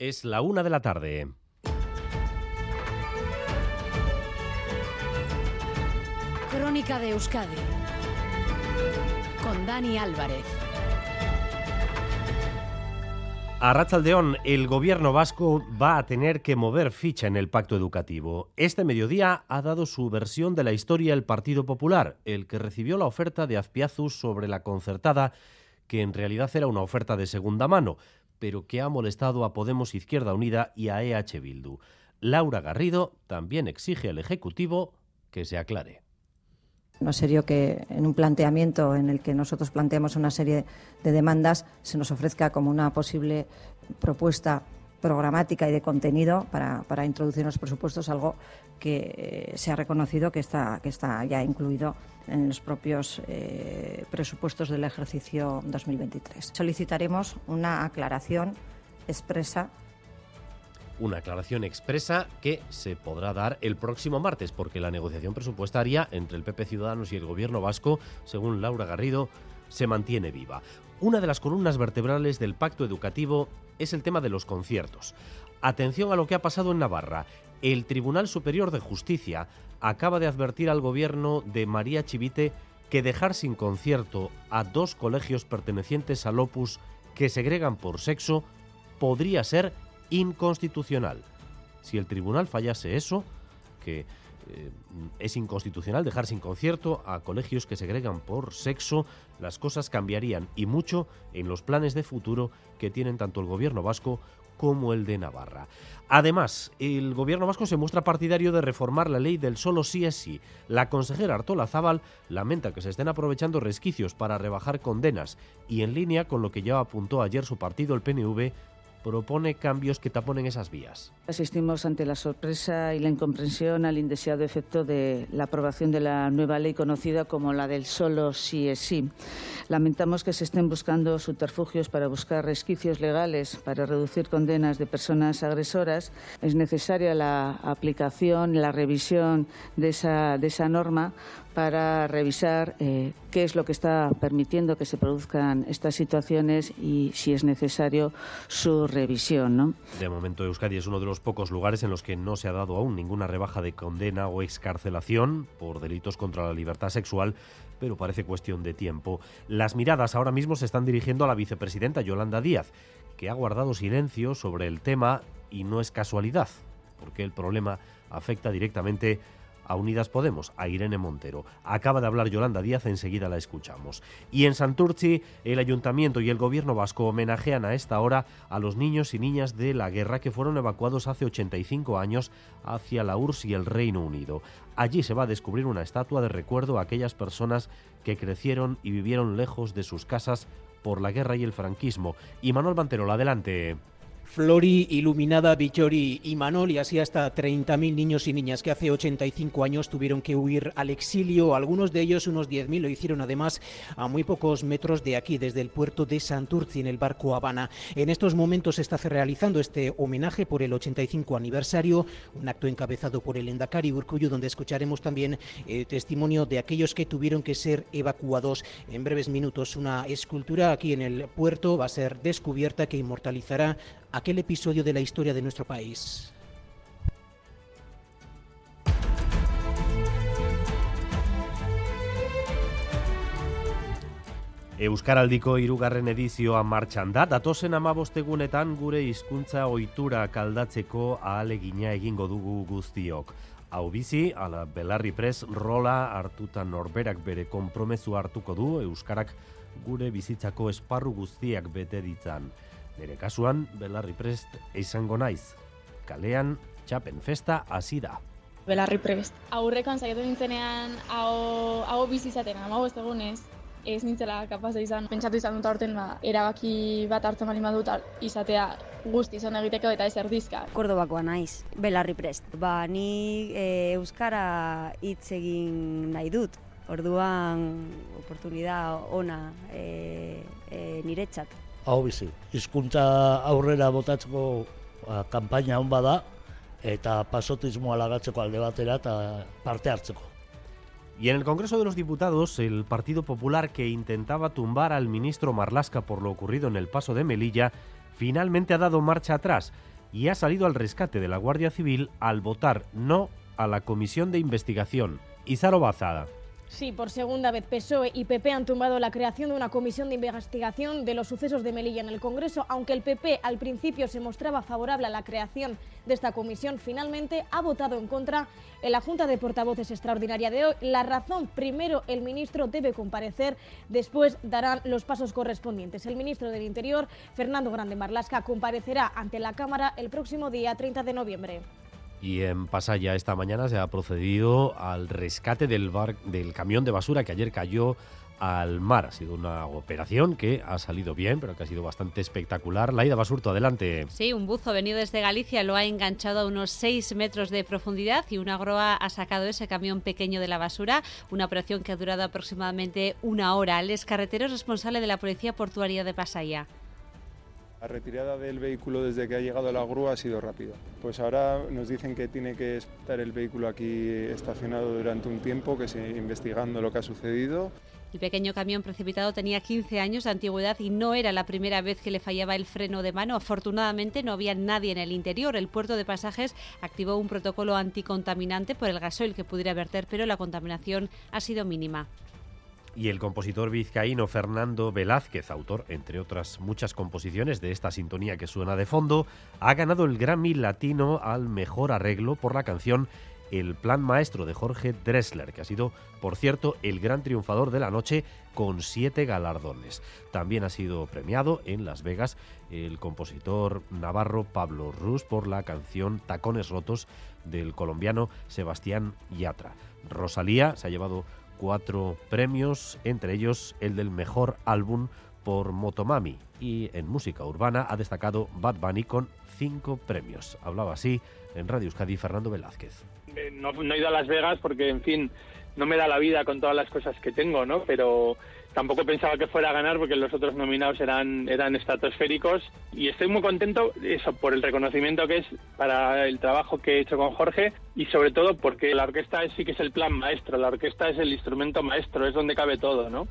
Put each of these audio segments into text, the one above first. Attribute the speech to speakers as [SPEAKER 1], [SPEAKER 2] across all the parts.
[SPEAKER 1] Es la una de la tarde.
[SPEAKER 2] Crónica de Euskadi con Dani Álvarez.
[SPEAKER 1] A Ratzaldeón, el gobierno vasco va a tener que mover ficha en el pacto educativo. Este mediodía ha dado su versión de la historia el Partido Popular, el que recibió la oferta de Azpiazus sobre la concertada, que en realidad era una oferta de segunda mano, pero que ha molestado a Podemos Izquierda Unida y a EH Bildu. Laura Garrido también exige al Ejecutivo que se aclare.
[SPEAKER 3] No serio que en un planteamiento en el que nosotros planteamos una serie de demandas se nos ofrezca como una posible propuesta programática y de contenido para, para introducir en los presupuestos algo que se ha reconocido que está, que está ya incluido en los propios eh, presupuestos del ejercicio 2023. Solicitaremos una aclaración expresa
[SPEAKER 1] una aclaración expresa que se podrá dar el próximo martes, porque la negociación presupuestaria entre el PP Ciudadanos y el Gobierno vasco, según Laura Garrido, se mantiene viva. Una de las columnas vertebrales del pacto educativo es el tema de los conciertos. Atención a lo que ha pasado en Navarra. El Tribunal Superior de Justicia acaba de advertir al gobierno de María Chivite que dejar sin concierto a dos colegios pertenecientes al Opus que segregan por sexo podría ser inconstitucional. Si el tribunal fallase eso, que eh, es inconstitucional dejar sin concierto a colegios que segregan por sexo, las cosas cambiarían y mucho en los planes de futuro que tienen tanto el gobierno vasco como el de Navarra. Además, el gobierno vasco se muestra partidario de reformar la ley del solo sí es sí. La consejera Artola Zaval lamenta que se estén aprovechando resquicios para rebajar condenas y en línea con lo que ya apuntó ayer su partido, el PNV, propone cambios que taponen esas vías.
[SPEAKER 4] Asistimos ante la sorpresa y la incomprensión al indeseado efecto de la aprobación de la nueva ley conocida como la del solo sí es sí. Lamentamos que se estén buscando subterfugios para buscar resquicios legales para reducir condenas de personas agresoras. Es necesaria la aplicación, la revisión de esa, de esa norma para revisar eh, qué es lo que está permitiendo que se produzcan estas situaciones y, si es necesario, su revisión.
[SPEAKER 1] De momento, Euskadi es uno de los pocos lugares en los que no se ha dado aún ninguna rebaja de condena o excarcelación por delitos contra la libertad sexual pero parece cuestión de tiempo. Las miradas ahora mismo se están dirigiendo a la vicepresidenta Yolanda Díaz, que ha guardado silencio sobre el tema y no es casualidad, porque el problema afecta directamente a Unidas Podemos, a Irene Montero. Acaba de hablar Yolanda Díaz, enseguida la escuchamos. Y en Santurci, el ayuntamiento y el gobierno vasco homenajean a esta hora a los niños y niñas de la guerra que fueron evacuados hace 85 años hacia la URSS y el Reino Unido. Allí se va a descubrir una estatua de recuerdo a aquellas personas que crecieron y vivieron lejos de sus casas por la guerra y el franquismo. Y Manuel Banterola, adelante.
[SPEAKER 5] Flori, Iluminada, Villori y Manol, y así hasta 30.000 niños y niñas que hace 85 años tuvieron que huir al exilio. Algunos de ellos, unos 10.000, lo hicieron además a muy pocos metros de aquí, desde el puerto de Santurci, en el barco Habana. En estos momentos se está realizando este homenaje por el 85 aniversario, un acto encabezado por el Endacari Urcuyo, donde escucharemos también el testimonio de aquellos que tuvieron que ser evacuados. En breves minutos, una escultura aquí en el puerto va a ser descubierta que inmortalizará aquel episodio de la historia de nuestro país.
[SPEAKER 1] Euskaraldiko hirugarren edizioa martxan da, datosen amabostegunetan gure hizkuntza ohitura kaldatzeko ahalegina egingo dugu guztiok. Hau bizi, ala belarri pres rola hartutan norberak bere konpromezu hartuko du Euskarak gure bizitzako esparru guztiak bete ditzan. Nere kasuan, belarri prest izango naiz. Kalean, txapen festa hasi da.
[SPEAKER 6] Belarri prest. Aurrekoan zaitu nintzenean, hau, hau bizizaten, hau ez egunez, ez nintzela kapaza izan. Pentsatu izan dut aurten, ba, erabaki bat hartzen bali madut izatea guzti izan egiteko eta ez erdizka.
[SPEAKER 7] Kordobakoa naiz, belarri prest. Ba, ni e, Euskara hitz egin nahi dut. Orduan, oportunidad ona e, e, niretzat
[SPEAKER 8] hau bizi. Hizkuntza aurrera botatzeko ba, kanpaina hon bada eta pasotismoa lagatzeko alde batera eta parte hartzeko.
[SPEAKER 1] Y en el Congreso de los Diputados, el Partido Popular que intentaba tumbar al ministro Marlasca por lo ocurrido en el paso de Melilla finalmente ha dado marcha atrás y ha salido al rescate de la Guardia Civil al votar no a la comisión de investigación. Izaro Bazada.
[SPEAKER 9] Sí, por segunda vez PSOE y PP han tumbado la creación de una comisión de investigación de los sucesos de Melilla en el Congreso, aunque el PP al principio se mostraba favorable a la creación de esta comisión, finalmente ha votado en contra en la Junta de Portavoces extraordinaria de hoy. La razón, primero el ministro debe comparecer, después darán los pasos correspondientes. El ministro del Interior, Fernando Grande Marlasca, comparecerá ante la Cámara el próximo día 30 de noviembre.
[SPEAKER 1] Y en Pasaya esta mañana se ha procedido al rescate del, bar, del camión de basura que ayer cayó al mar. Ha sido una operación que ha salido bien, pero que ha sido bastante espectacular. Laida Basurto, adelante.
[SPEAKER 10] Sí, un buzo venido desde Galicia lo ha enganchado a unos 6 metros de profundidad y una grúa ha sacado ese camión pequeño de la basura. Una operación que ha durado aproximadamente una hora. El carretero es responsable de la Policía Portuaria de Pasaya.
[SPEAKER 11] La retirada del vehículo desde que ha llegado la grúa ha sido rápida. Pues ahora nos dicen que tiene que estar el vehículo aquí estacionado durante un tiempo, que se investigando lo que ha sucedido.
[SPEAKER 10] El pequeño camión precipitado tenía 15 años de antigüedad y no era la primera vez que le fallaba el freno de mano. Afortunadamente no había nadie en el interior. El puerto de pasajes activó un protocolo anticontaminante por el gasoil que pudiera verter, pero la contaminación ha sido mínima
[SPEAKER 1] y el compositor vizcaíno Fernando Velázquez, autor, entre otras muchas composiciones de esta sintonía que suena de fondo, ha ganado el Grammy Latino al mejor arreglo por la canción El Plan Maestro de Jorge Dressler, que ha sido, por cierto, el gran triunfador de la noche con siete galardones. También ha sido premiado en Las Vegas el compositor navarro Pablo Rus por la canción Tacones Rotos del colombiano Sebastián Yatra. Rosalía se ha llevado cuatro premios, entre ellos el del mejor álbum por Motomami. Y en música urbana ha destacado Bad Bunny con cinco premios. Hablaba así en Radio Euskadi Fernando Velázquez.
[SPEAKER 12] Eh, no, no he ido a Las Vegas porque, en fin, no me da la vida con todas las cosas que tengo, ¿no? Pero tampoco pensaba que fuera a ganar porque los otros nominados eran, eran estratosféricos y estoy muy contento eso por el reconocimiento que es para el trabajo que he hecho con Jorge y sobre todo porque la orquesta sí que es el plan maestro, la orquesta es el instrumento maestro, es donde cabe todo, ¿no?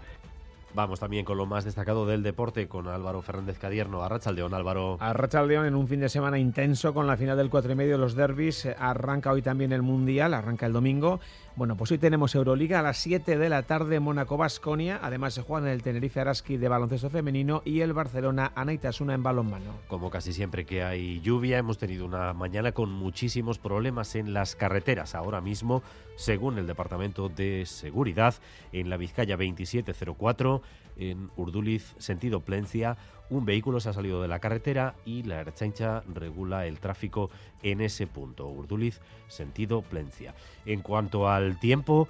[SPEAKER 1] Vamos también con lo más destacado del deporte con Álvaro Fernández Cadierno. Arrachaldeón, Álvaro.
[SPEAKER 13] Arrachaldeón en un fin de semana intenso con la final del cuatro y medio de los derbis. Arranca hoy también el Mundial, arranca el domingo. Bueno, pues hoy tenemos Euroliga a las 7 de la tarde, Mónaco-Basconia. Además se juega en el Tenerife Araski de baloncesto femenino y el Barcelona Anaitasuna en balonmano.
[SPEAKER 1] Como casi siempre que hay lluvia, hemos tenido una mañana con muchísimos problemas en las carreteras. Ahora mismo, según el Departamento de Seguridad, en la Vizcaya 2704, en Urduliz, sentido Plencia, un vehículo se ha salido de la carretera y la Erchancha regula el tráfico en ese punto. Urduliz, sentido Plencia. En cuanto al tiempo,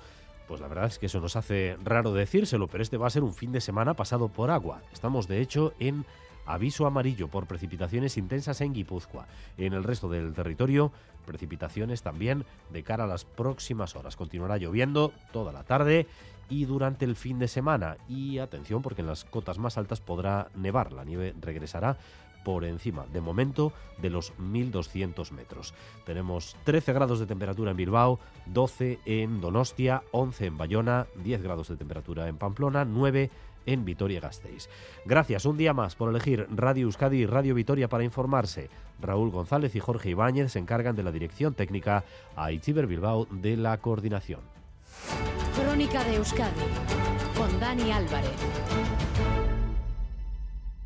[SPEAKER 1] pues la verdad es que eso nos hace raro decírselo, pero este va a ser un fin de semana pasado por agua. Estamos de hecho en aviso amarillo por precipitaciones intensas en Guipúzcoa. En el resto del territorio, precipitaciones también de cara a las próximas horas. Continuará lloviendo toda la tarde y durante el fin de semana. Y atención porque en las cotas más altas podrá nevar. La nieve regresará por encima, de momento, de los 1.200 metros. Tenemos 13 grados de temperatura en Bilbao, 12 en Donostia, 11 en Bayona, 10 grados de temperatura en Pamplona, 9 en Vitoria-Gasteiz. Gracias un día más por elegir Radio Euskadi y Radio Vitoria para informarse. Raúl González y Jorge Ibáñez se encargan de la dirección técnica, a Itziber Bilbao de la coordinación.
[SPEAKER 2] Crónica de Euskadi con Dani Álvarez.